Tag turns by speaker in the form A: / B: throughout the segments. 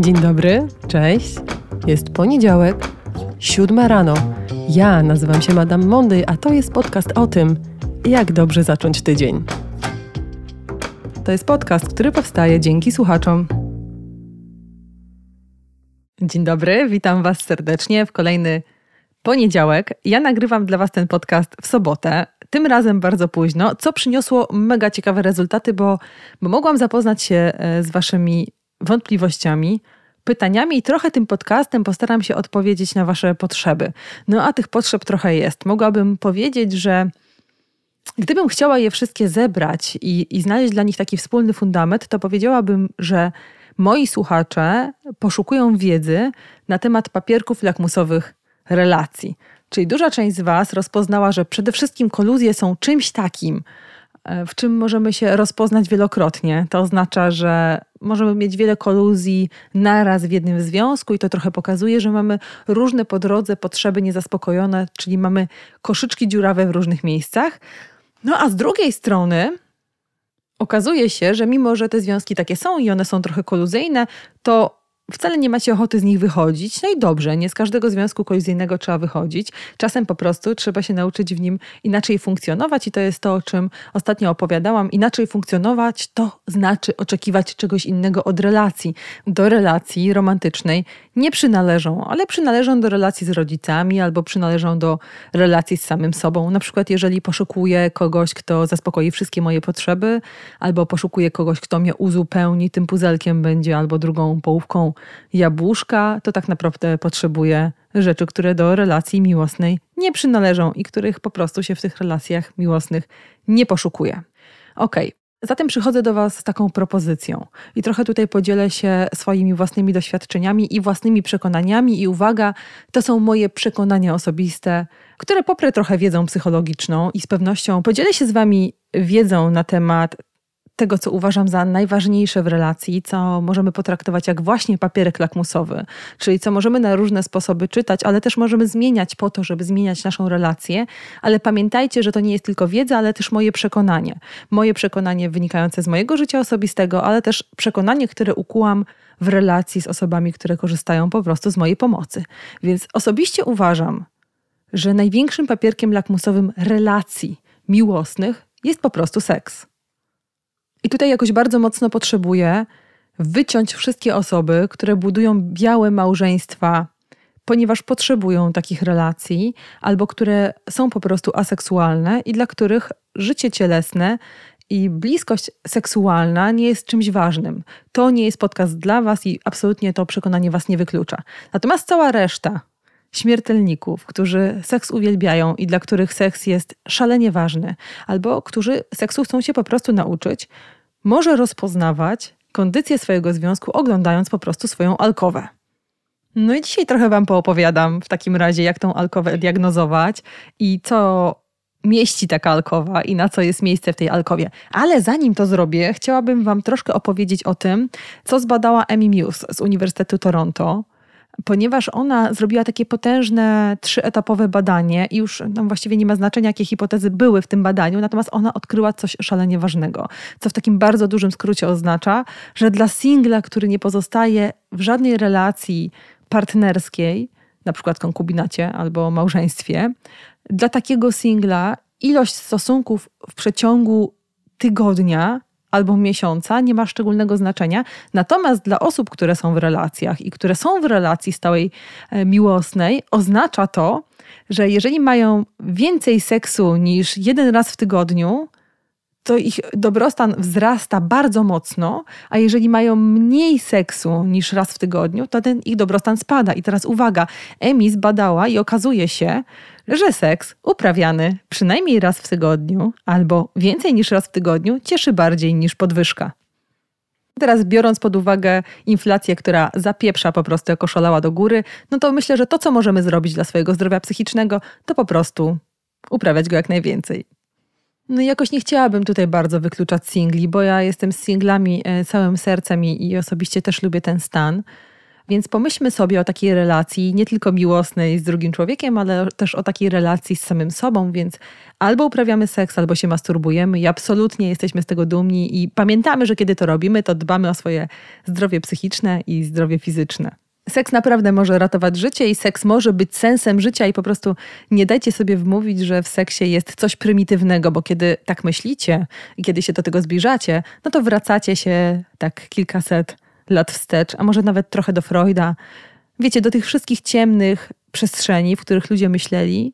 A: Dzień dobry, cześć. Jest poniedziałek, siódma rano. Ja nazywam się Madame Monday, a to jest podcast o tym, jak dobrze zacząć tydzień. To jest podcast, który powstaje dzięki słuchaczom. Dzień dobry, witam Was serdecznie w kolejny poniedziałek. Ja nagrywam dla Was ten podcast w sobotę, tym razem bardzo późno, co przyniosło mega ciekawe rezultaty, bo, bo mogłam zapoznać się e, z Waszymi wątpliwościami, pytaniami i trochę tym podcastem postaram się odpowiedzieć na Wasze potrzeby. No a tych potrzeb trochę jest. Mogłabym powiedzieć, że gdybym chciała je wszystkie zebrać i, i znaleźć dla nich taki wspólny fundament, to powiedziałabym, że moi słuchacze poszukują wiedzy na temat papierków lakmusowych relacji. Czyli duża część z Was rozpoznała, że przede wszystkim koluzje są czymś takim, e, w czym możemy się rozpoznać wielokrotnie. To oznacza, że możemy mieć wiele koluzji naraz w jednym związku i to trochę pokazuje, że mamy różne po drodze potrzeby niezaspokojone, czyli mamy koszyczki dziurawe w różnych miejscach. No a z drugiej strony okazuje się, że mimo, że te związki takie są i one są trochę koluzyjne, to wcale nie macie ochoty z nich wychodzić. No i dobrze, nie z każdego związku kolizyjnego trzeba wychodzić. Czasem po prostu trzeba się nauczyć w nim inaczej funkcjonować i to jest to, o czym ostatnio opowiadałam. Inaczej funkcjonować to znaczy oczekiwać czegoś innego od relacji. Do relacji romantycznej nie przynależą, ale przynależą do relacji z rodzicami albo przynależą do relacji z samym sobą. Na przykład, jeżeli poszukuję kogoś, kto zaspokoi wszystkie moje potrzeby, albo poszukuję kogoś, kto mnie uzupełni, tym puzelkiem będzie albo drugą połówką jabłuszka, to tak naprawdę potrzebuję rzeczy, które do relacji miłosnej nie przynależą i których po prostu się w tych relacjach miłosnych nie poszukuje. Okej, okay. Zatem przychodzę do Was z taką propozycją i trochę tutaj podzielę się swoimi własnymi doświadczeniami i własnymi przekonaniami. I uwaga, to są moje przekonania osobiste, które poprę trochę wiedzą psychologiczną i z pewnością podzielę się z Wami wiedzą na temat tego, co uważam za najważniejsze w relacji, co możemy potraktować jak właśnie papierek lakmusowy, czyli co możemy na różne sposoby czytać, ale też możemy zmieniać po to, żeby zmieniać naszą relację. Ale pamiętajcie, że to nie jest tylko wiedza, ale też moje przekonanie. Moje przekonanie wynikające z mojego życia osobistego, ale też przekonanie, które ukułam w relacji z osobami, które korzystają po prostu z mojej pomocy. Więc osobiście uważam, że największym papierkiem lakmusowym relacji miłosnych jest po prostu seks. I tutaj jakoś bardzo mocno potrzebuję wyciąć wszystkie osoby, które budują białe małżeństwa, ponieważ potrzebują takich relacji, albo które są po prostu aseksualne i dla których życie cielesne i bliskość seksualna nie jest czymś ważnym. To nie jest podcast dla Was i absolutnie to przekonanie Was nie wyklucza. Natomiast cała reszta śmiertelników, którzy seks uwielbiają i dla których seks jest szalenie ważny, albo którzy seksu chcą się po prostu nauczyć, może rozpoznawać kondycję swojego związku, oglądając po prostu swoją alkowę. No i dzisiaj trochę Wam poopowiadam w takim razie, jak tą alkowę diagnozować i co mieści taka alkowa i na co jest miejsce w tej alkowie. Ale zanim to zrobię, chciałabym Wam troszkę opowiedzieć o tym, co zbadała Amy Muse z Uniwersytetu Toronto ponieważ ona zrobiła takie potężne, trzyetapowe badanie i już no, właściwie nie ma znaczenia, jakie hipotezy były w tym badaniu, natomiast ona odkryła coś szalenie ważnego, co w takim bardzo dużym skrócie oznacza, że dla singla, który nie pozostaje w żadnej relacji partnerskiej, na przykład konkubinacie albo małżeństwie, dla takiego singla ilość stosunków w przeciągu tygodnia albo miesiąca nie ma szczególnego znaczenia. Natomiast dla osób, które są w relacjach i które są w relacji stałej e, miłosnej, oznacza to, że jeżeli mają więcej seksu niż jeden raz w tygodniu, to ich dobrostan wzrasta bardzo mocno, a jeżeli mają mniej seksu niż raz w tygodniu, to ten ich dobrostan spada. I teraz uwaga, Emi zbadała i okazuje się, że seks uprawiany przynajmniej raz w tygodniu albo więcej niż raz w tygodniu cieszy bardziej niż podwyżka. Teraz biorąc pod uwagę inflację, która zapieprza po prostu jako szalała do góry, no to myślę, że to, co możemy zrobić dla swojego zdrowia psychicznego, to po prostu uprawiać go jak najwięcej. No jakoś nie chciałabym tutaj bardzo wykluczać singli, bo ja jestem z singlami e, całym sercem i, i osobiście też lubię ten stan. Więc pomyślmy sobie o takiej relacji, nie tylko miłosnej z drugim człowiekiem, ale też o takiej relacji z samym sobą, więc albo uprawiamy seks, albo się masturbujemy i absolutnie jesteśmy z tego dumni i pamiętamy, że kiedy to robimy, to dbamy o swoje zdrowie psychiczne i zdrowie fizyczne. Seks naprawdę może ratować życie i seks może być sensem życia i po prostu nie dajcie sobie wmówić, że w seksie jest coś prymitywnego, bo kiedy tak myślicie i kiedy się do tego zbliżacie, no to wracacie się tak kilkaset lat wstecz, a może nawet trochę do Freuda. Wiecie, do tych wszystkich ciemnych przestrzeni, w których ludzie myśleli,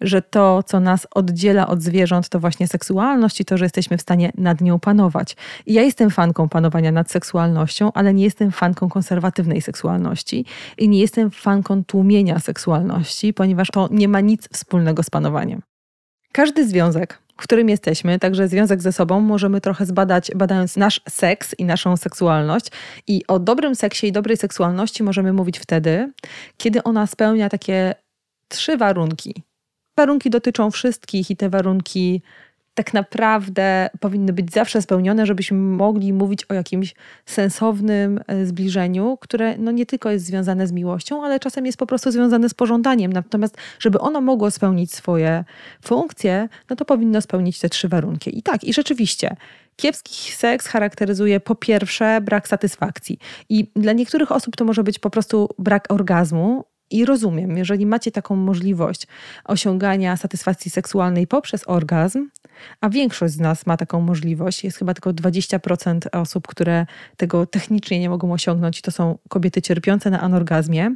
A: że to, co nas oddziela od zwierząt, to właśnie seksualność i to, że jesteśmy w stanie nad nią panować. I ja jestem fanką panowania nad seksualnością, ale nie jestem fanką konserwatywnej seksualności i nie jestem fanką tłumienia seksualności, ponieważ to nie ma nic wspólnego z panowaniem. Każdy związek, w którym jesteśmy, także związek ze sobą, możemy trochę zbadać, badając nasz seks i naszą seksualność. I o dobrym seksie i dobrej seksualności możemy mówić wtedy, kiedy ona spełnia takie trzy warunki. Warunki dotyczą wszystkich i te warunki tak naprawdę powinny być zawsze spełnione, żebyśmy mogli mówić o jakimś sensownym e, zbliżeniu, które no nie tylko jest związane z miłością, ale czasem jest po prostu związane z pożądaniem. Natomiast, żeby ono mogło spełnić swoje funkcje, no to powinno spełnić te trzy warunki. I tak, i rzeczywiście. Kiepski seks charakteryzuje po pierwsze brak satysfakcji. I dla niektórych osób to może być po prostu brak orgazmu, i rozumiem, jeżeli macie taką możliwość osiągania satysfakcji seksualnej poprzez orgazm, a większość z nas ma taką możliwość, jest chyba tylko 20% osób, które tego technicznie nie mogą osiągnąć, to są kobiety cierpiące na anorgazmie.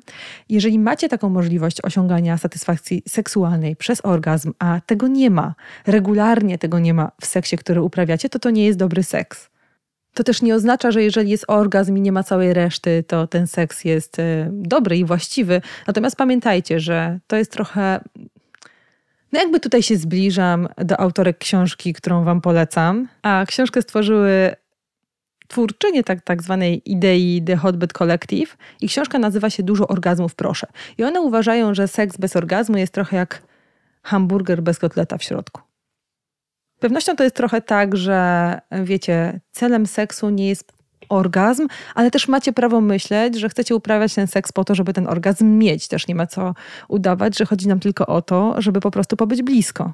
A: Jeżeli macie taką możliwość osiągania satysfakcji seksualnej przez orgazm, a tego nie ma, regularnie tego nie ma w seksie, który uprawiacie, to to nie jest dobry seks. To też nie oznacza, że jeżeli jest orgazm i nie ma całej reszty, to ten seks jest e, dobry i właściwy. Natomiast pamiętajcie, że to jest trochę. No jakby tutaj się zbliżam do autorek książki, którą Wam polecam. A książkę stworzyły twórczynie tak, tak zwanej idei The Hotbed Collective i książka nazywa się Dużo orgazmów proszę. I one uważają, że seks bez orgazmu jest trochę jak hamburger bez kotleta w środku pewnością to jest trochę tak, że wiecie, celem seksu nie jest orgazm, ale też macie prawo myśleć, że chcecie uprawiać ten seks po to, żeby ten orgazm mieć. Też nie ma co udawać, że chodzi nam tylko o to, żeby po prostu pobyć blisko.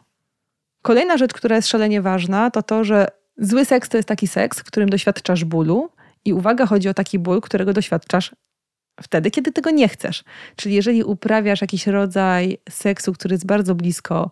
A: Kolejna rzecz, która jest szalenie ważna, to to, że zły seks to jest taki seks, w którym doświadczasz bólu. I uwaga, chodzi o taki ból, którego doświadczasz wtedy, kiedy tego nie chcesz. Czyli jeżeli uprawiasz jakiś rodzaj seksu, który jest bardzo blisko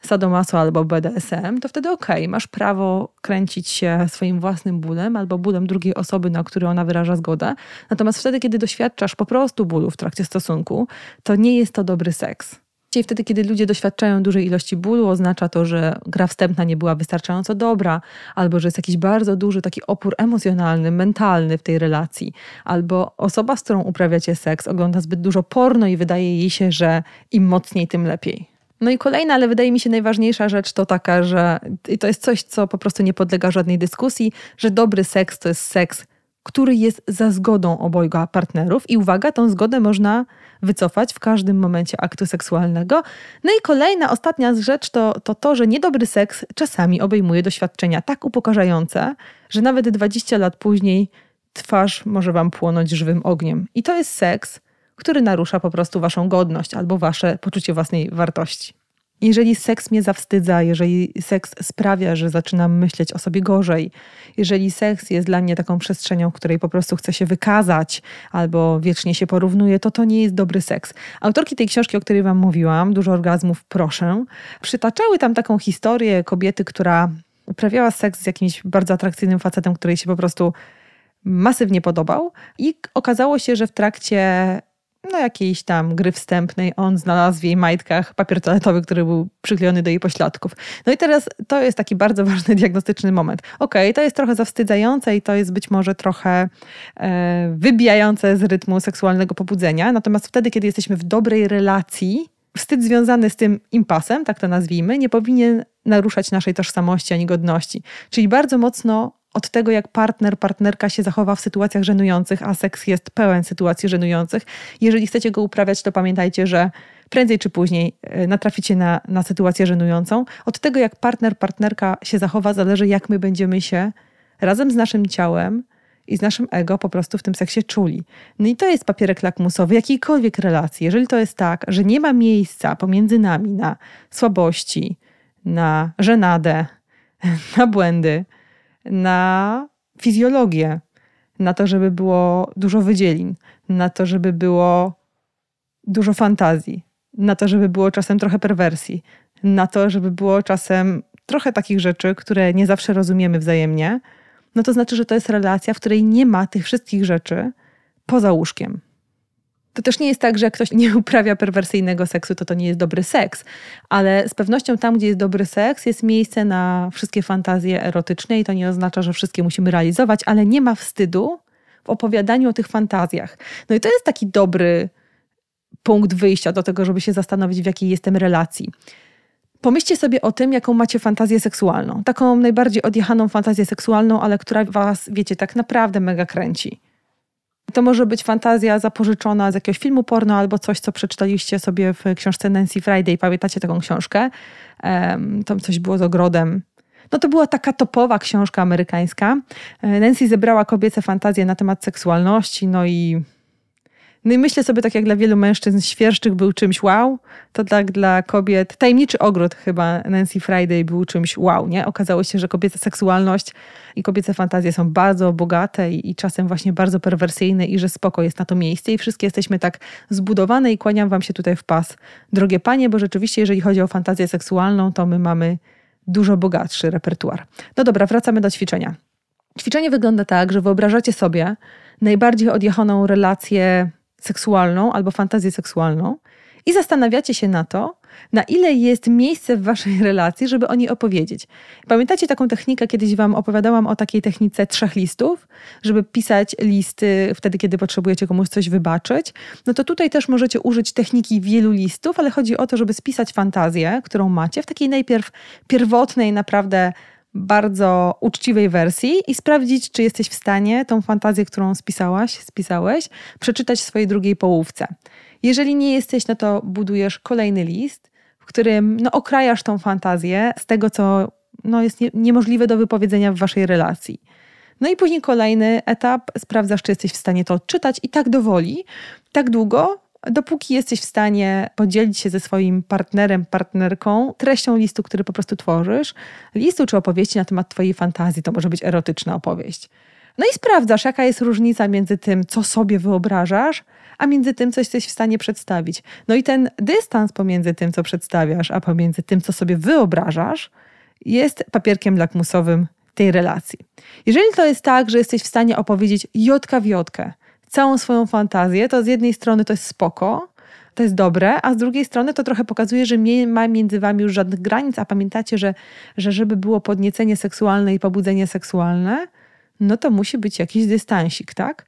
A: sadomaso albo BDSM, to wtedy okej, okay, masz prawo kręcić się swoim własnym bólem albo bólem drugiej osoby, na który ona wyraża zgodę. Natomiast wtedy, kiedy doświadczasz po prostu bólu w trakcie stosunku, to nie jest to dobry seks. Czyli wtedy, kiedy ludzie doświadczają dużej ilości bólu, oznacza to, że gra wstępna nie była wystarczająco dobra, albo że jest jakiś bardzo duży taki opór emocjonalny, mentalny w tej relacji, albo osoba, z którą uprawiacie seks, ogląda zbyt dużo porno i wydaje jej się, że im mocniej, tym lepiej. No i kolejna, ale wydaje mi się najważniejsza rzecz to taka, że i to jest coś, co po prostu nie podlega żadnej dyskusji, że dobry seks to jest seks, który jest za zgodą obojga partnerów i uwaga, tą zgodę można wycofać w każdym momencie aktu seksualnego. No i kolejna, ostatnia rzecz to, to to, że niedobry seks czasami obejmuje doświadczenia tak upokarzające, że nawet 20 lat później twarz może wam płonąć żywym ogniem. I to jest seks, który narusza po prostu waszą godność albo wasze poczucie własnej wartości. Jeżeli seks mnie zawstydza, jeżeli seks sprawia, że zaczynam myśleć o sobie gorzej, jeżeli seks jest dla mnie taką przestrzenią, w której po prostu chcę się wykazać albo wiecznie się porównuje, to to nie jest dobry seks. Autorki tej książki, o której Wam mówiłam, Dużo orgazmów, proszę, przytaczały tam taką historię kobiety, która uprawiała seks z jakimś bardzo atrakcyjnym facetem, który się po prostu masywnie podobał i okazało się, że w trakcie no jakiejś tam gry wstępnej, on znalazł w jej majtkach papier toaletowy, który był przyklejony do jej pośladków. No i teraz to jest taki bardzo ważny diagnostyczny moment. Okej, okay, to jest trochę zawstydzające i to jest być może trochę e, wybijające z rytmu seksualnego pobudzenia, natomiast wtedy, kiedy jesteśmy w dobrej relacji, wstyd związany z tym impasem, tak to nazwijmy, nie powinien naruszać naszej tożsamości ani godności. Czyli bardzo mocno od tego, jak partner, partnerka się zachowa w sytuacjach żenujących, a seks jest pełen sytuacji żenujących. Jeżeli chcecie go uprawiać, to pamiętajcie, że prędzej czy później e, natraficie na, na sytuację żenującą. Od tego, jak partner, partnerka się zachowa, zależy, jak my będziemy się razem z naszym ciałem i z naszym ego po prostu w tym seksie czuli. No i to jest papierek lakmusowy jakiejkolwiek relacji. Jeżeli to jest tak, że nie ma miejsca pomiędzy nami na słabości, na żenadę, na błędy, na fizjologię, na to, żeby było dużo wydzielin, na to, żeby było dużo fantazji, na to, żeby było czasem trochę perwersji, na to, żeby było czasem trochę takich rzeczy, które nie zawsze rozumiemy wzajemnie, no to znaczy, że to jest relacja, w której nie ma tych wszystkich rzeczy poza łóżkiem. To też nie jest tak, że jak ktoś nie uprawia perwersyjnego seksu, to to nie jest dobry seks, ale z pewnością tam, gdzie jest dobry seks, jest miejsce na wszystkie fantazje erotyczne i to nie oznacza, że wszystkie musimy realizować, ale nie ma wstydu w opowiadaniu o tych fantazjach. No i to jest taki dobry punkt wyjścia do tego, żeby się zastanowić, w jakiej jestem relacji. Pomyślcie sobie o tym, jaką macie fantazję seksualną. Taką najbardziej odjechaną fantazję seksualną, ale która was, wiecie, tak naprawdę mega kręci. To może być fantazja zapożyczona z jakiegoś filmu porno albo coś, co przeczytaliście sobie w książce Nancy Friday. Pamiętacie taką książkę? Tam coś było z ogrodem. No to była taka topowa książka amerykańska. E, Nancy zebrała kobiece fantazje na temat seksualności, no i no i myślę sobie, tak jak dla wielu mężczyzn świerszczyk był czymś wow, to tak dla kobiet, tajemniczy ogród chyba Nancy Friday był czymś wow, nie? Okazało się, że kobieca seksualność i kobiece fantazje są bardzo bogate i, i czasem właśnie bardzo perwersyjne i że spoko jest na to miejsce i wszystkie jesteśmy tak zbudowane i kłaniam wam się tutaj w pas. Drogie panie, bo rzeczywiście jeżeli chodzi o fantazję seksualną, to my mamy dużo bogatszy repertuar. No dobra, wracamy do ćwiczenia. Ćwiczenie wygląda tak, że wyobrażacie sobie najbardziej odjechaną relację seksualną albo fantazję seksualną i zastanawiacie się na to, na ile jest miejsce w waszej relacji, żeby o niej opowiedzieć. Pamiętacie taką technikę, kiedyś wam opowiadałam o takiej technice trzech listów, żeby pisać listy wtedy, kiedy potrzebujecie komuś coś wybaczyć. No to tutaj też możecie użyć techniki wielu listów, ale chodzi o to, żeby spisać fantazję, którą macie w takiej najpierw pierwotnej, naprawdę bardzo uczciwej wersji i sprawdzić, czy jesteś w stanie tą fantazję, którą spisałaś, spisałeś, przeczytać swojej drugiej połówce. Jeżeli nie jesteś, no to budujesz kolejny list, w którym no, okrajasz tą fantazję z tego, co no, jest nie, niemożliwe do wypowiedzenia w waszej relacji. No i później kolejny etap, sprawdzasz, czy jesteś w stanie to odczytać i tak dowoli, tak długo, dopóki jesteś w stanie podzielić się ze swoim partnerem, partnerką treścią listu, który po prostu tworzysz, listu czy opowieści na temat Twojej fantazji, to może być erotyczna opowieść. No i sprawdzasz, jaka jest różnica między tym, co sobie wyobrażasz, a między tym, co jesteś w stanie przedstawić. No i ten dystans pomiędzy tym, co przedstawiasz, a pomiędzy tym, co sobie wyobrażasz, jest papierkiem lakmusowym tej relacji. Jeżeli to jest tak, że jesteś w stanie opowiedzieć jodka w jodkę, całą swoją fantazję, to z jednej strony to jest spoko, to jest dobre, a z drugiej strony to trochę pokazuje, że nie ma między wami już żadnych granic, a pamiętacie, że, że żeby było podniecenie seksualne i pobudzenie seksualne, no to musi być jakiś dystansik, tak?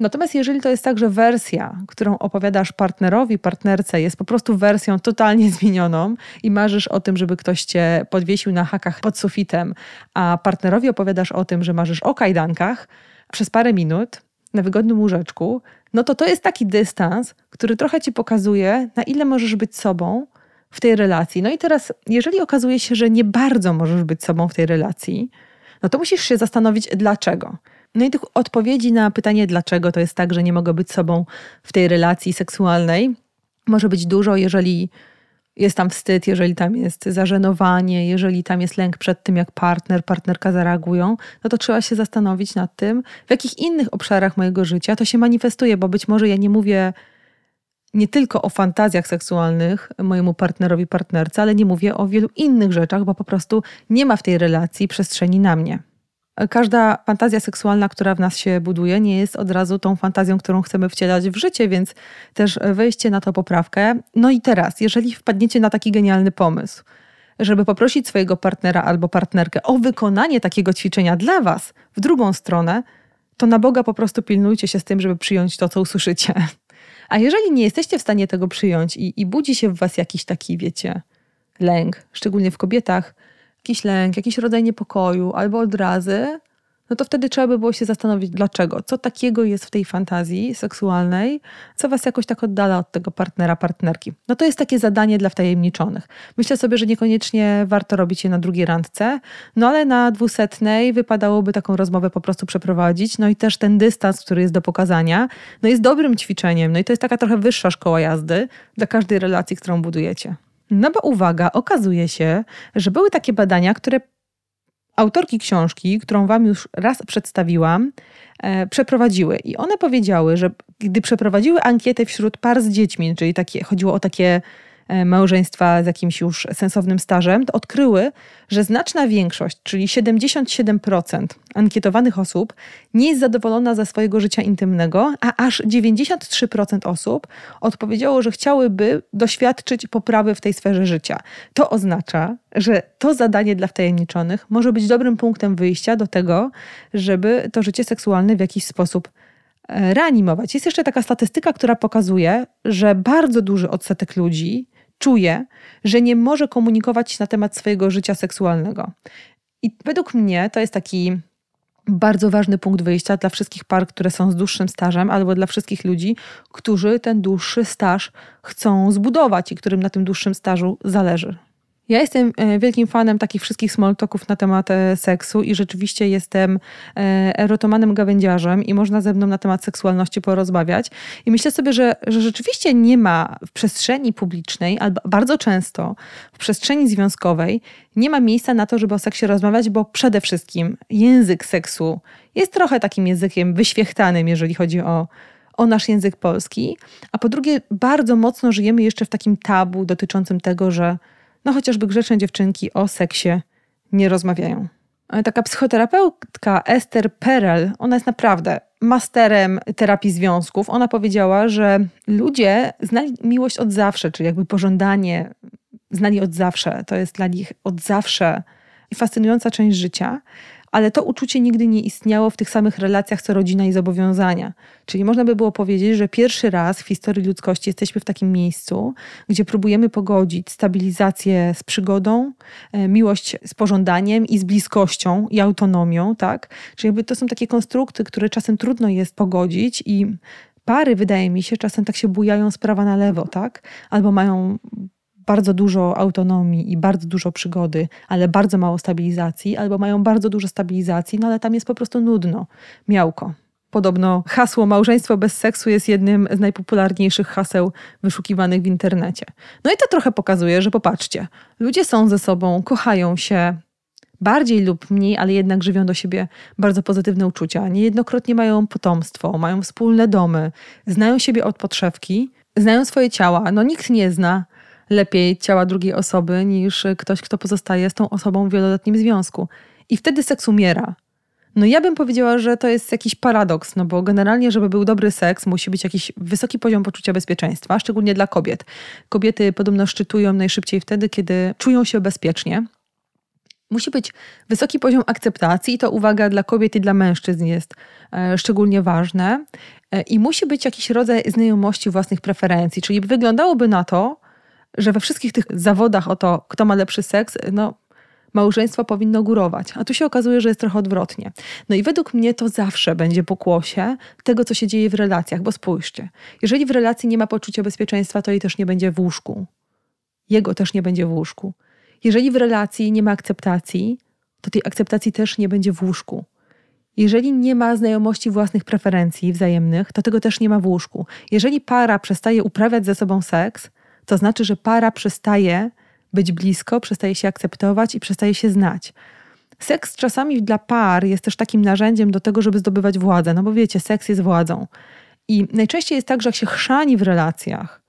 A: Natomiast jeżeli to jest tak, że wersja, którą opowiadasz partnerowi, partnerce, jest po prostu wersją totalnie zmienioną i marzysz o tym, żeby ktoś cię podwiesił na hakach pod sufitem, a partnerowi opowiadasz o tym, że marzysz o kajdankach przez parę minut, na wygodnym łóżeczku, no to to jest taki dystans, który trochę ci pokazuje, na ile możesz być sobą w tej relacji. No i teraz, jeżeli okazuje się, że nie bardzo możesz być sobą w tej relacji, no to musisz się zastanowić, dlaczego. No i tych odpowiedzi na pytanie, dlaczego to jest tak, że nie mogę być sobą w tej relacji seksualnej, może być dużo, jeżeli jest tam wstyd, jeżeli tam jest zażenowanie, jeżeli tam jest lęk przed tym, jak partner, partnerka zareagują, no to trzeba się zastanowić nad tym, w jakich innych obszarach mojego życia to się manifestuje, bo być może ja nie mówię nie tylko o fantazjach seksualnych mojemu partnerowi, partnerce, ale nie mówię o wielu innych rzeczach, bo po prostu nie ma w tej relacji przestrzeni na mnie każda fantazja seksualna, która w nas się buduje, nie jest od razu tą fantazją, którą chcemy wcielać w życie, więc też wejście na to poprawkę. No i teraz, jeżeli wpadniecie na taki genialny pomysł, żeby poprosić swojego partnera albo partnerkę o wykonanie takiego ćwiczenia dla Was w drugą stronę, to na Boga po prostu pilnujcie się z tym, żeby przyjąć to, co usłyszycie. A jeżeli nie jesteście w stanie tego przyjąć i, i budzi się w Was jakiś taki, wiecie, lęk, szczególnie w kobietach, jakiś lęk, jakiś rodzaj niepokoju albo odrazy, no to wtedy trzeba by było się zastanowić, dlaczego. Co takiego jest w tej fantazji seksualnej, co was jakoś tak oddala od tego partnera, partnerki. No to jest takie zadanie dla wtajemniczonych. Myślę sobie, że niekoniecznie warto robić je na drugiej randce, no ale na dwusetnej wypadałoby taką rozmowę po prostu przeprowadzić. No i też ten dystans, który jest do pokazania, no jest dobrym ćwiczeniem. No i to jest taka trochę wyższa szkoła jazdy dla każdej relacji, którą budujecie. No bo uwaga, okazuje się, że były takie badania, które autorki książki, którą Wam już raz przedstawiłam, e, przeprowadziły. I one powiedziały, że gdy przeprowadziły ankietę wśród par z dziećmi, czyli takie, chodziło o takie małżeństwa z jakimś już sensownym stażem, to odkryły, że znaczna większość, czyli 77% ankietowanych osób nie jest zadowolona ze swojego życia intymnego, a aż 93% osób odpowiedziało, że chciałyby doświadczyć poprawy w tej sferze życia. To oznacza, że to zadanie dla wtajemniczonych może być dobrym punktem wyjścia do tego, żeby to życie seksualne w jakiś sposób e, reanimować. Jest jeszcze taka statystyka, która pokazuje, że bardzo duży odsetek ludzi czuje, że nie może komunikować na temat swojego życia seksualnego. I według mnie to jest taki bardzo ważny punkt wyjścia dla wszystkich par, które są z dłuższym stażem, albo dla wszystkich ludzi, którzy ten dłuższy staż chcą zbudować i którym na tym dłuższym stażu zależy. Ja jestem e, wielkim fanem takich wszystkich small talków na temat e, seksu i rzeczywiście jestem e, erotomanem gawędziarzem i można ze mną na temat seksualności porozmawiać. I myślę sobie, że, że rzeczywiście nie ma w przestrzeni publicznej, albo bardzo często w przestrzeni związkowej, nie ma miejsca na to, żeby o seksie rozmawiać, bo przede wszystkim język seksu jest trochę takim językiem wyświechtanym, jeżeli chodzi o, o nasz język polski. A po drugie, bardzo mocno żyjemy jeszcze w takim tabu dotyczącym tego, że no chociażby grzeczne dziewczynki o seksie nie rozmawiają. Taka psychoterapeutka Esther Perel, ona jest naprawdę masterem terapii związków. Ona powiedziała, że ludzie znali miłość od zawsze, czyli jakby pożądanie znali od zawsze. To jest dla nich od zawsze fascynująca część życia ale to uczucie nigdy nie istniało w tych samych relacjach co rodzina i zobowiązania. Czyli można by było powiedzieć, że pierwszy raz w historii ludzkości jesteśmy w takim miejscu, gdzie próbujemy pogodzić stabilizację z przygodą, e, miłość z pożądaniem i z bliskością i autonomią, tak? Czyli jakby to są takie konstrukty, które czasem trudno jest pogodzić i pary, wydaje mi się, czasem tak się bujają z prawa na lewo, tak? Albo mają bardzo dużo autonomii i bardzo dużo przygody, ale bardzo mało stabilizacji, albo mają bardzo dużo stabilizacji, no ale tam jest po prostu nudno, miałko. Podobno hasło małżeństwo bez seksu jest jednym z najpopularniejszych haseł wyszukiwanych w internecie. No i to trochę pokazuje, że popatrzcie, ludzie są ze sobą, kochają się, bardziej lub mniej, ale jednak żywią do siebie bardzo pozytywne uczucia. Niejednokrotnie mają potomstwo, mają wspólne domy, znają siebie od podszewki, znają swoje ciała. No nikt nie zna lepiej ciała drugiej osoby niż ktoś, kto pozostaje z tą osobą w wieloletnim związku. I wtedy seks umiera. No ja bym powiedziała, że to jest jakiś paradoks, no bo generalnie, żeby był dobry seks, musi być jakiś wysoki poziom poczucia bezpieczeństwa, szczególnie dla kobiet. Kobiety podobno szczytują najszybciej wtedy, kiedy czują się bezpiecznie. Musi być wysoki poziom akceptacji i to uwaga dla kobiet i dla mężczyzn jest e, szczególnie ważne. E, I musi być jakiś rodzaj znajomości własnych preferencji, czyli wyglądałoby na to, że we wszystkich tych zawodach o to, kto ma lepszy seks, no małżeństwo powinno górować. A tu się okazuje, że jest trochę odwrotnie. No i według mnie to zawsze będzie pokłosie tego, co się dzieje w relacjach, bo spójrzcie, jeżeli w relacji nie ma poczucia bezpieczeństwa, to jej też nie będzie w łóżku. Jego też nie będzie w łóżku. Jeżeli w relacji nie ma akceptacji, to tej akceptacji też nie będzie w łóżku. Jeżeli nie ma znajomości własnych preferencji wzajemnych, to tego też nie ma w łóżku. Jeżeli para przestaje uprawiać ze sobą seks, to znaczy, że para przestaje być blisko, przestaje się akceptować i przestaje się znać. Seks czasami dla par jest też takim narzędziem do tego, żeby zdobywać władzę, no bo wiecie, seks jest władzą. I najczęściej jest tak, że jak się chrzani w relacjach,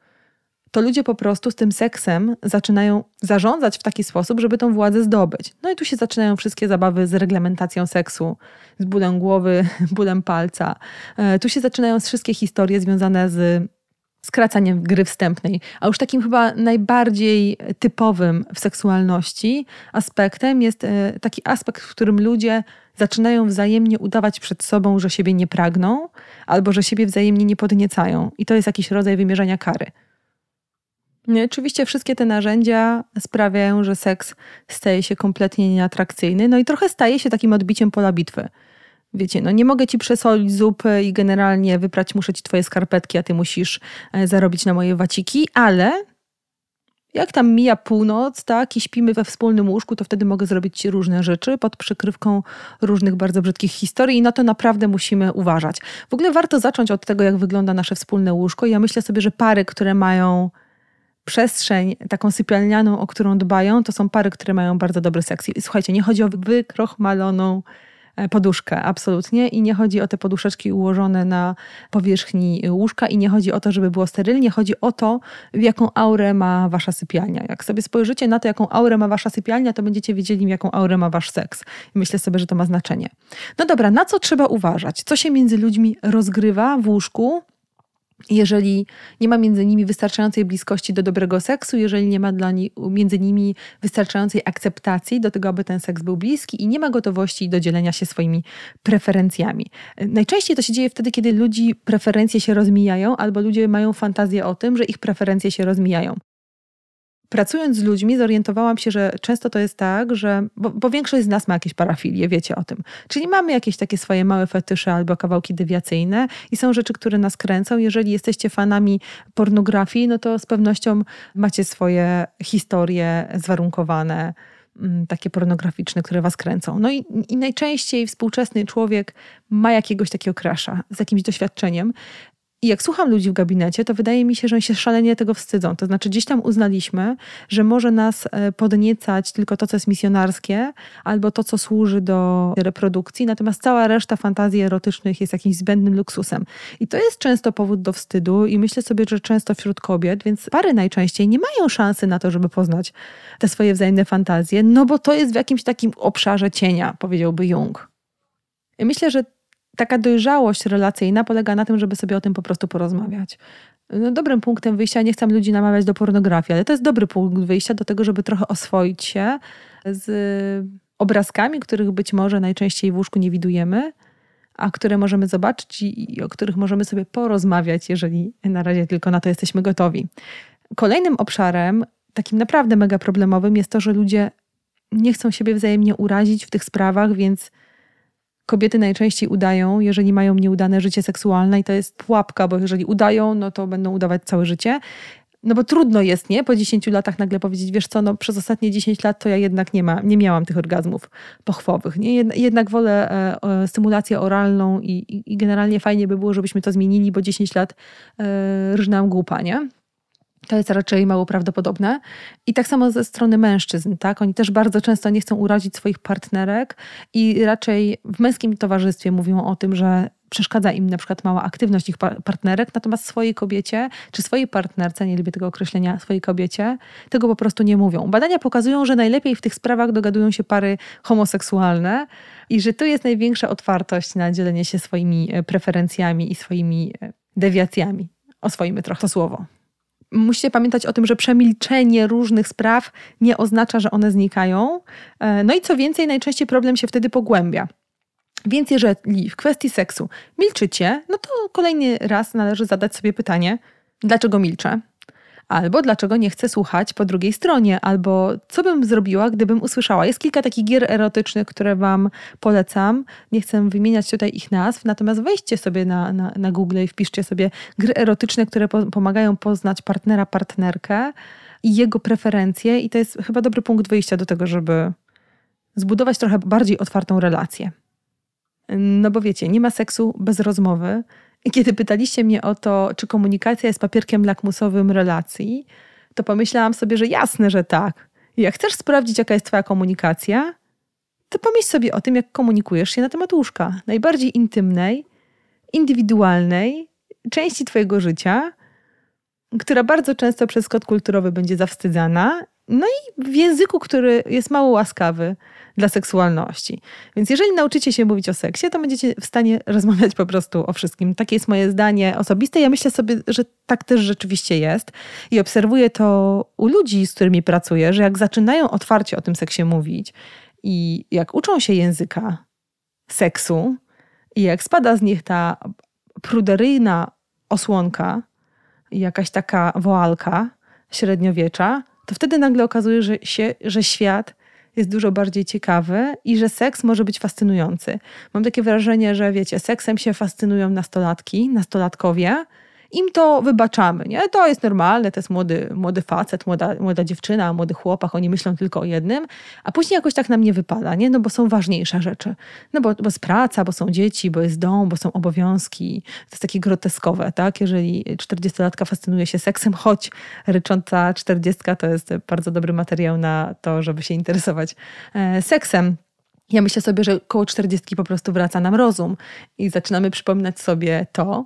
A: to ludzie po prostu z tym seksem zaczynają zarządzać w taki sposób, żeby tą władzę zdobyć. No i tu się zaczynają wszystkie zabawy z reglamentacją seksu, z bólem głowy, bólem palca. E, tu się zaczynają wszystkie historie związane z skracaniem gry wstępnej. A już takim chyba najbardziej typowym w seksualności aspektem jest e, taki aspekt, w którym ludzie zaczynają wzajemnie udawać przed sobą, że siebie nie pragną, albo że siebie wzajemnie nie podniecają. I to jest jakiś rodzaj wymierzania kary. No oczywiście wszystkie te narzędzia sprawiają, że seks staje się kompletnie nieatrakcyjny, no i trochę staje się takim odbiciem pola bitwy. Wiecie, no nie mogę ci przesolić zupy i generalnie wyprać muszę ci twoje skarpetki, a ty musisz e, zarobić na moje waciki, ale jak tam mija północ, tak, i śpimy we wspólnym łóżku, to wtedy mogę zrobić ci różne rzeczy pod przykrywką różnych bardzo brzydkich historii i na to naprawdę musimy uważać. W ogóle warto zacząć od tego, jak wygląda nasze wspólne łóżko. Ja myślę sobie, że pary, które mają przestrzeń taką sypialnianą, o którą dbają, to są pary, które mają bardzo dobry seks. I słuchajcie, nie chodzi o wykrochmaloną poduszkę, absolutnie. I nie chodzi o te poduszeczki ułożone na powierzchni łóżka i nie chodzi o to, żeby było sterylnie, chodzi o to, jaką aurę ma wasza sypialnia. Jak sobie spojrzycie na to, jaką aurę ma wasza sypialnia, to będziecie wiedzieli, jaką aurę ma wasz seks. I myślę sobie, że to ma znaczenie. No dobra, na co trzeba uważać? Co się między ludźmi rozgrywa w łóżku? Jeżeli nie ma między nimi wystarczającej bliskości do dobrego seksu, jeżeli nie ma dla ni między nimi wystarczającej akceptacji do tego, aby ten seks był bliski i nie ma gotowości do dzielenia się swoimi preferencjami. Najczęściej to się dzieje wtedy, kiedy ludzi preferencje się rozmijają, albo ludzie mają fantazję o tym, że ich preferencje się rozmijają pracując z ludźmi, zorientowałam się, że często to jest tak, że. Bo, bo, większość z nas ma jakieś parafilie, wiecie o tym. Czyli mamy jakieś takie swoje małe fetysze albo kawałki dewiacyjne i są rzeczy, które nas kręcą. Jeżeli jesteście fanami pornografii, no to z pewnością macie swoje historie zwarunkowane mm, takie pornograficzne, które was kręcą. No i, i, najczęściej współczesny człowiek ma jakiegoś takiego krasza z jakimś doświadczeniem i jak słucham ludzi w gabinecie, to wydaje mi się, że oni się szalenie tego wstydzą. To znaczy, gdzieś tam uznaliśmy, że może nas e, podniecać tylko to, co jest misjonarskie, albo to, co służy do reprodukcji, natomiast cała reszta fantazji erotycznych jest jakimś zbędnym luksusem. I to jest często powód do wstydu, i myślę sobie, że często wśród kobiet, więc pary najczęściej nie mają szansy na to, żeby poznać te swoje wzajemne fantazje, no bo to jest w jakimś takim obszarze cienia, powiedziałby Jung. I myślę, że taka dojrzałość relacyjna polega na tym, żeby sobie o tym po prostu porozmawiać. No, dobrym punktem wyjścia, nie chcę ludzi namawiać do pornografii, ale to jest dobry punkt wyjścia do tego, żeby trochę oswoić się z obrazkami, których być może najczęściej w łóżku nie widujemy, a które możemy zobaczyć i o których możemy sobie porozmawiać, jeżeli na razie tylko na to jesteśmy gotowi. Kolejnym obszarem, takim naprawdę mega problemowym, jest to, że ludzie nie chcą siebie wzajemnie urazić w tych sprawach, więc kobiety najczęściej udają, jeżeli mają nieudane życie seksualne i to jest pułapka, bo jeżeli udają, no to będą udawać całe życie. No bo trudno jest, nie? Po 10 latach nagle powiedzieć, wiesz co, no przez ostatnie 10 lat to ja jednak nie, ma, nie miałam tych orgazmów pochwowych. Nie? Jednak wolę e, e, stymulację oralną i, i, generalnie fajnie by było, żebyśmy to zmienili, bo 10 lat e, rżnęłam głupa, nie? To jest raczej mało prawdopodobne. I tak samo ze strony mężczyzn, tak? Oni też bardzo często nie chcą urazić swoich partnerek i raczej w męskim towarzystwie mówią o tym, że przeszkadza im na przykład mała aktywność ich partnerek, natomiast swojej kobiecie, czy swojej partnerce, nie lubię tego określenia, swojej kobiecie, tego po prostu nie mówią. Badania pokazują, że najlepiej w tych sprawach dogadują się pary homoseksualne i że tu jest największa otwartość na dzielenie się swoimi e, preferencjami i swoimi e, dewiacjami. Oswoimy trochę to słowo musicie pamiętać o tym, że przemilczenie różnych spraw nie oznacza, że one znikają. E, no i co więcej, najczęściej problem się wtedy pogłębia. Więc jeżeli w kwestii seksu milczycie, no to kolejny raz należy zadać sobie pytanie, dlaczego milczę? Albo dlaczego nie chcę słuchać po drugiej stronie, albo co bym zrobiła, gdybym usłyszała. Jest kilka takich gier erotycznych, które Wam polecam. Nie chcę wymieniać tutaj ich nazw, natomiast wejdźcie sobie na, na, na Google i wpiszcie sobie gry erotyczne, które po, pomagają poznać partnera, partnerkę i jego preferencje, i to jest chyba dobry punkt wyjścia do tego, żeby zbudować trochę bardziej otwartą relację. No bo wiecie, nie ma seksu bez rozmowy. Kiedy pytaliście mnie o to, czy komunikacja jest papierkiem lakmusowym relacji, to pomyślałam sobie, że jasne, że tak. Jak chcesz sprawdzić, jaka jest Twoja komunikacja, to pomyśl sobie o tym, jak komunikujesz się na temat łóżka. Najbardziej intymnej, indywidualnej części Twojego życia, która bardzo często przez kod kulturowy będzie zawstydzana, no i w języku, który jest mało łaskawy dla seksualności. Więc jeżeli nauczycie się mówić o seksie, to będziecie w stanie rozmawiać po prostu o wszystkim. Takie jest moje zdanie osobiste. Ja myślę sobie, że tak też rzeczywiście jest. I obserwuję to u ludzi, z którymi pracuję, że jak zaczynają otwarcie o tym seksie mówić i jak uczą się języka seksu i jak spada z nich ta pruderyjna osłonka, jakaś taka woalka średniowiecza, to wtedy nagle okazuje że się, że świat jest dużo bardziej ciekawy i że seks może być fascynujący. Mam takie wrażenie, że wiecie, seksem się fascynują nastolatki, nastolatkowie, im to wybaczamy, nie? To jest normalne, to jest młody, młody facet, młoda, młoda dziewczyna, młody chłopak, oni myślą tylko o jednym, a później jakoś tak nam nie wypada, nie? No bo są ważniejsze rzeczy. No bo, bo jest praca, bo są dzieci, bo jest dom, bo są obowiązki. To jest takie groteskowe, tak? Jeżeli 40-latka fascynuje się seksem, choć rycząca 40 to jest bardzo dobry materiał na to, żeby się interesować e, seksem. Ja myślę sobie, że koło 40 po prostu wraca nam rozum i zaczynamy przypominać sobie to,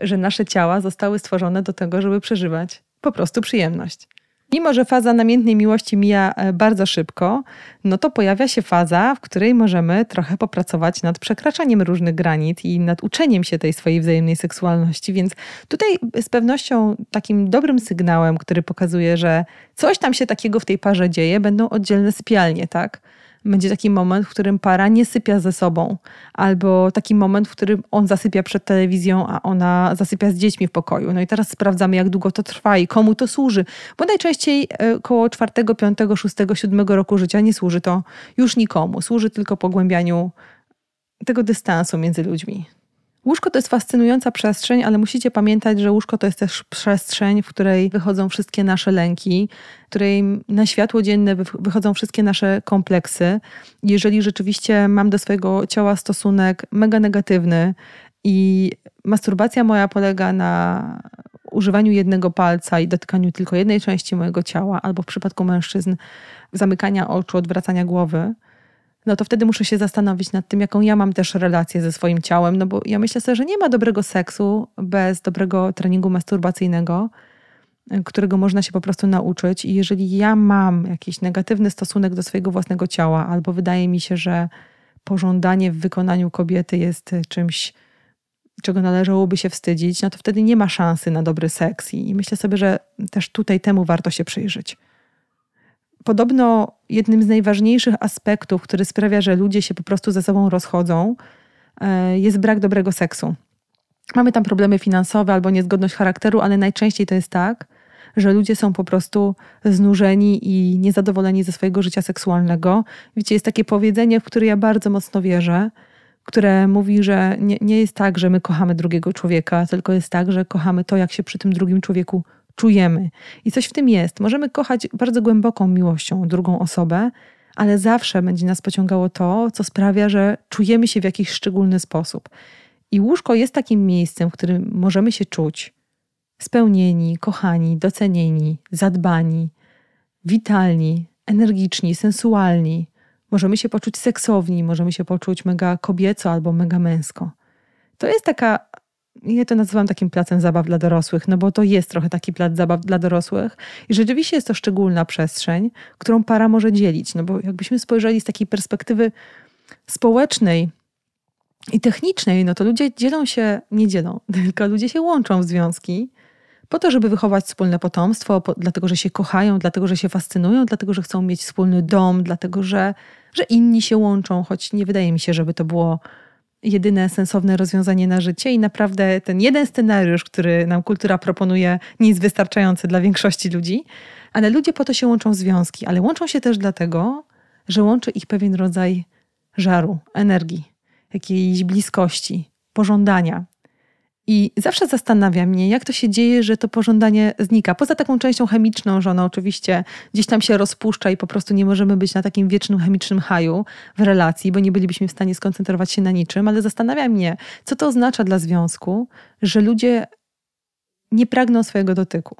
A: że nasze ciała zostały stworzone do tego, żeby przeżywać po prostu przyjemność. Mimo, że faza namiętnej miłości mija e, bardzo szybko, no to pojawia się faza, w której możemy trochę popracować nad przekraczaniem różnych granic i nad uczeniem się tej swojej wzajemnej seksualności. Więc tutaj z pewnością takim dobrym sygnałem, który pokazuje, że coś tam się takiego w tej parze dzieje, będą oddzielne sypialnie, tak? Będzie taki moment, w którym para nie sypia ze sobą, albo taki moment, w którym on zasypia przed telewizją, a ona zasypia z dziećmi w pokoju. No i teraz sprawdzamy, jak długo to trwa i komu to służy, bo najczęściej e, koło czwartego, piątego, szóstego, siódmego roku życia nie służy to już nikomu, służy tylko pogłębianiu tego dystansu między ludźmi. Łóżko to jest fascynująca przestrzeń, ale musicie pamiętać, że łóżko to jest też przestrzeń, w której wychodzą wszystkie nasze lęki, w której na światło dzienne wychodzą wszystkie nasze kompleksy. Jeżeli rzeczywiście mam do swojego ciała stosunek mega negatywny i masturbacja moja polega na używaniu jednego palca i dotykaniu tylko jednej części mojego ciała, albo w przypadku mężczyzn zamykania oczu, odwracania głowy, no to wtedy muszę się zastanowić nad tym, jaką ja mam też relację ze swoim ciałem, no bo ja myślę sobie, że nie ma dobrego seksu bez dobrego treningu masturbacyjnego, którego można się po prostu nauczyć. I jeżeli ja mam jakiś negatywny stosunek do swojego własnego ciała, albo wydaje mi się, że pożądanie w wykonaniu kobiety jest czymś, czego należałoby się wstydzić, no to wtedy nie ma szansy na dobry seks. I myślę sobie, że też tutaj temu warto się przyjrzeć. Podobno jednym z najważniejszych aspektów, który sprawia, że ludzie się po prostu ze sobą rozchodzą, e, jest brak dobrego seksu. Mamy tam problemy finansowe albo niezgodność charakteru, ale najczęściej to jest tak, że ludzie są po prostu znużeni i niezadowoleni ze swojego życia seksualnego. Wiecie, jest takie powiedzenie, w które ja bardzo mocno wierzę, które mówi, że nie, nie jest tak, że my kochamy drugiego człowieka, tylko jest tak, że kochamy to, jak się przy tym drugim człowieku czujemy. I coś w tym jest. Możemy kochać bardzo głęboką miłością drugą osobę, ale zawsze będzie nas pociągało to, co sprawia, że czujemy się w jakiś szczególny sposób. I łóżko jest takim miejscem, w którym możemy się czuć spełnieni, kochani, docenieni, zadbani, witalni, energiczni, sensualni. Możemy się poczuć seksowni, możemy się poczuć mega kobieco albo mega męsko. To jest taka ja to nazywam takim placem zabaw dla dorosłych, no bo to jest trochę taki plac zabaw dla dorosłych. I rzeczywiście jest to szczególna przestrzeń, którą para może dzielić, no bo jakbyśmy spojrzeli z takiej perspektywy społecznej i technicznej, no to ludzie dzielą się, nie dzielą, tylko ludzie się łączą w związki po to, żeby wychować wspólne potomstwo, po, dlatego, że się kochają, dlatego, że się fascynują, dlatego, że chcą mieć wspólny dom, dlatego, że, że inni się łączą, choć nie wydaje mi się, żeby to było jedyne sensowne rozwiązanie na życie i naprawdę ten jeden scenariusz, który nam kultura proponuje, nie jest wystarczający dla większości ludzi, ale ludzie po to się łączą w związki, ale łączą się też dlatego, że łączy ich pewien rodzaj żaru, energii, jakiejś bliskości, pożądania. I zawsze zastanawia mnie, jak to się dzieje, że to pożądanie znika. Poza taką częścią chemiczną, że ono oczywiście gdzieś tam się rozpuszcza i po prostu nie możemy być na takim wiecznym chemicznym haju w relacji, bo nie bylibyśmy w stanie skoncentrować się na niczym, ale zastanawia mnie, co to oznacza dla związku, że ludzie nie pragną swojego dotyku.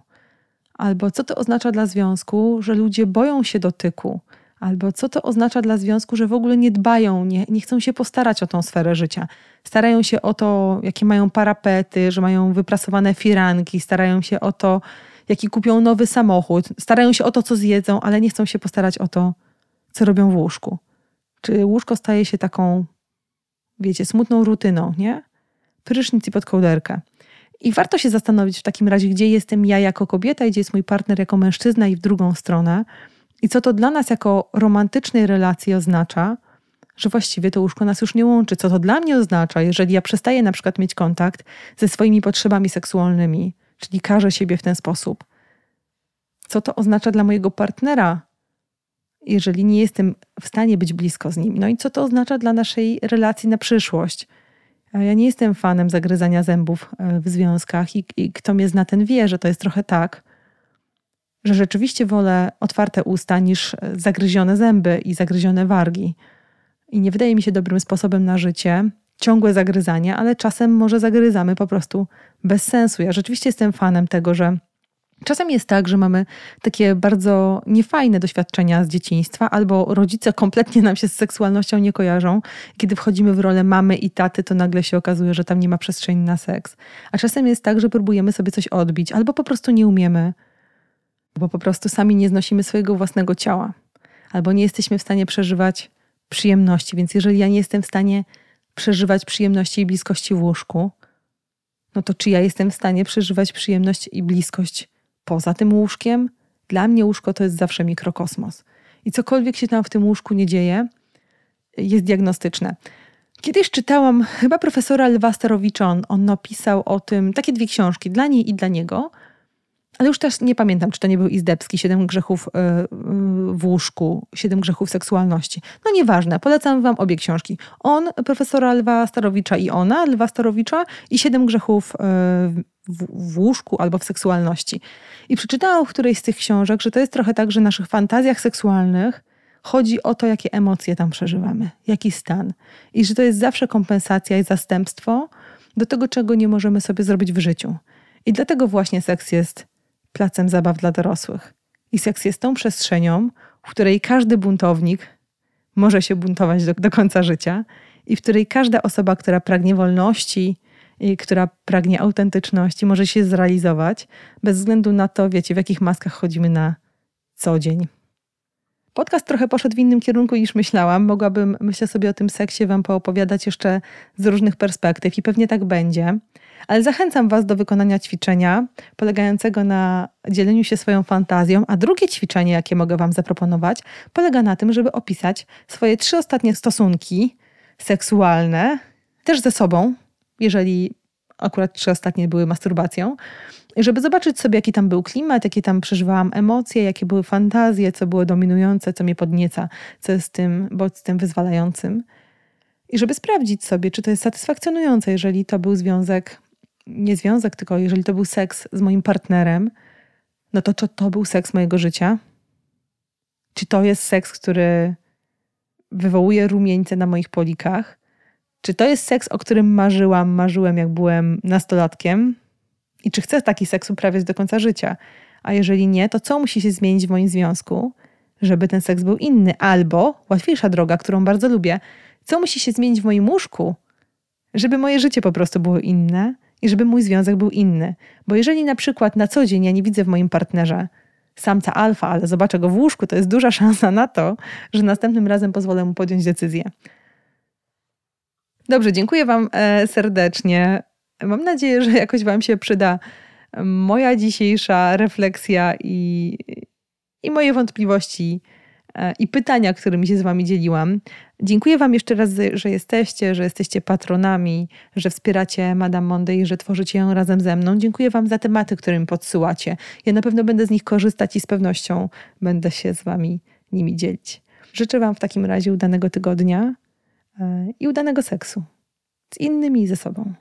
A: Albo co to oznacza dla związku, że ludzie boją się dotyku, Albo co to oznacza dla związku, że w ogóle nie dbają, nie, nie chcą się postarać o tą sferę życia. Starają się o to, jakie mają parapety, że mają wyprasowane firanki, starają się o to, jaki kupią nowy samochód, starają się o to, co zjedzą, ale nie chcą się postarać o to, co robią w łóżku. Czy łóżko staje się taką, wiecie, smutną rutyną, nie? Prysznic i pod kołderkę. I warto się zastanowić w takim razie, gdzie jestem ja jako kobieta i gdzie jest mój partner jako mężczyzna i w drugą stronę. I co to dla nas jako romantycznej relacji oznacza, że właściwie to łóżko nas już nie łączy. Co to dla mnie oznacza, jeżeli ja przestaję na przykład mieć kontakt ze swoimi potrzebami seksualnymi, czyli każę siebie w ten sposób. Co to oznacza dla mojego partnera, jeżeli nie jestem w stanie być blisko z nim. No i co to oznacza dla naszej relacji na przyszłość? Ja nie jestem fanem zagryzania zębów e, w związkach i, i kto mnie zna, ten wie, że to jest trochę tak, że rzeczywiście wolę otwarte usta niż zagryzione zęby i zagryzione wargi. I nie wydaje mi się dobrym sposobem na życie ciągłe zagryzanie, ale czasem może zagryzamy po prostu bez sensu. Ja rzeczywiście jestem fanem tego, że Czasem jest tak, że mamy takie bardzo niefajne doświadczenia z dzieciństwa, albo rodzice kompletnie nam się z seksualnością nie kojarzą. Kiedy wchodzimy w rolę mamy i taty, to nagle się okazuje, że tam nie ma przestrzeni na seks. A czasem jest tak, że próbujemy sobie coś odbić, albo po prostu nie umiemy, bo po prostu sami nie znosimy swojego własnego ciała, albo nie jesteśmy w stanie przeżywać przyjemności. Więc jeżeli ja nie jestem w stanie przeżywać przyjemności i bliskości w łóżku, no to czy ja jestem w stanie przeżywać przyjemność i bliskość poza tym łóżkiem? Dla mnie łóżko to jest zawsze mikrokosmos. I cokolwiek się tam w tym łóżku nie dzieje, jest diagnostyczne. Kiedyś czytałam chyba profesora Lwa Starowicza, on, on napisał o tym takie dwie książki, dla niej i dla niego. Ale już też nie pamiętam, czy to nie był Izdebski, Siedem grzechów e, e, w łóżku, Siedem grzechów seksualności. No nieważne, polecam wam obie książki. On, profesora Lwa Starowicza i ona, Lwa Starowicza i Siedem grzechów e, w, w łóżku albo w seksualności. I przeczytałam w którejś z tych książek, że to jest trochę tak, że w naszych fantazjach seksualnych chodzi o to, jakie emocje tam przeżywamy, jaki stan. I że to jest zawsze kompensacja i zastępstwo do tego, czego nie możemy sobie zrobić w życiu. I dlatego właśnie seks jest placem zabaw dla dorosłych. I seks jest tą przestrzenią, w której każdy buntownik może się buntować do, do końca życia i w której każda osoba, która pragnie wolności i która pragnie autentyczności, może się zrealizować, bez względu na to, wiecie, w jakich maskach chodzimy na co dzień. Podcast trochę poszedł w innym kierunku niż myślałam. Mogłabym, myślę sobie o tym seksie, Wam poopowiadać jeszcze z różnych perspektyw i pewnie tak będzie. Ale zachęcam Was do wykonania ćwiczenia polegającego na dzieleniu się swoją fantazją, a drugie ćwiczenie, jakie mogę Wam zaproponować, polega na tym, żeby opisać swoje trzy ostatnie stosunki seksualne, też ze sobą, jeżeli akurat trzy ostatnie były masturbacją, żeby zobaczyć sobie, jaki tam był klimat, jakie tam przeżywałam emocje, jakie były fantazje, co było dominujące, co mnie podnieca, co jest tym bodźcem wyzwalającym. I żeby sprawdzić sobie, czy to jest satysfakcjonujące, jeżeli to był związek, nie związek, tylko jeżeli to był seks z moim partnerem, no to czy to był seks mojego życia? Czy to jest seks, który wywołuje rumieńce na moich polikach? Czy to jest seks, o którym marzyłam, marzyłem, jak byłem nastolatkiem? I czy chcę taki seks uprawiać do końca życia? A jeżeli nie, to co musi się zmienić w moim związku, żeby ten seks był inny? Albo łatwiejsza droga, którą bardzo lubię, co musi się zmienić w moim łóżku, żeby moje życie po prostu było inne i żeby mój związek był inny? Bo jeżeli na przykład na co dzień ja nie widzę w moim partnerze samca alfa, ale zobaczę go w łóżku, to jest duża szansa na to, że następnym razem pozwolę mu podjąć decyzję. Dobrze, dziękuję Wam e, serdecznie. Mam nadzieję, że jakoś Wam się przyda moja dzisiejsza refleksja i, i moje wątpliwości e, i pytania, którymi się z Wami dzieliłam. Dziękuję Wam jeszcze raz, że jesteście, że jesteście patronami, że wspieracie Madame Monday, że tworzycie ją razem ze mną. Dziękuję Wam za tematy, którym podsyłacie. Ja na pewno będę z nich korzystać i z pewnością będę się z Wami nimi dzielić. Życzę Wam w takim razie udanego tygodnia e, i udanego seksu z innymi i ze sobą.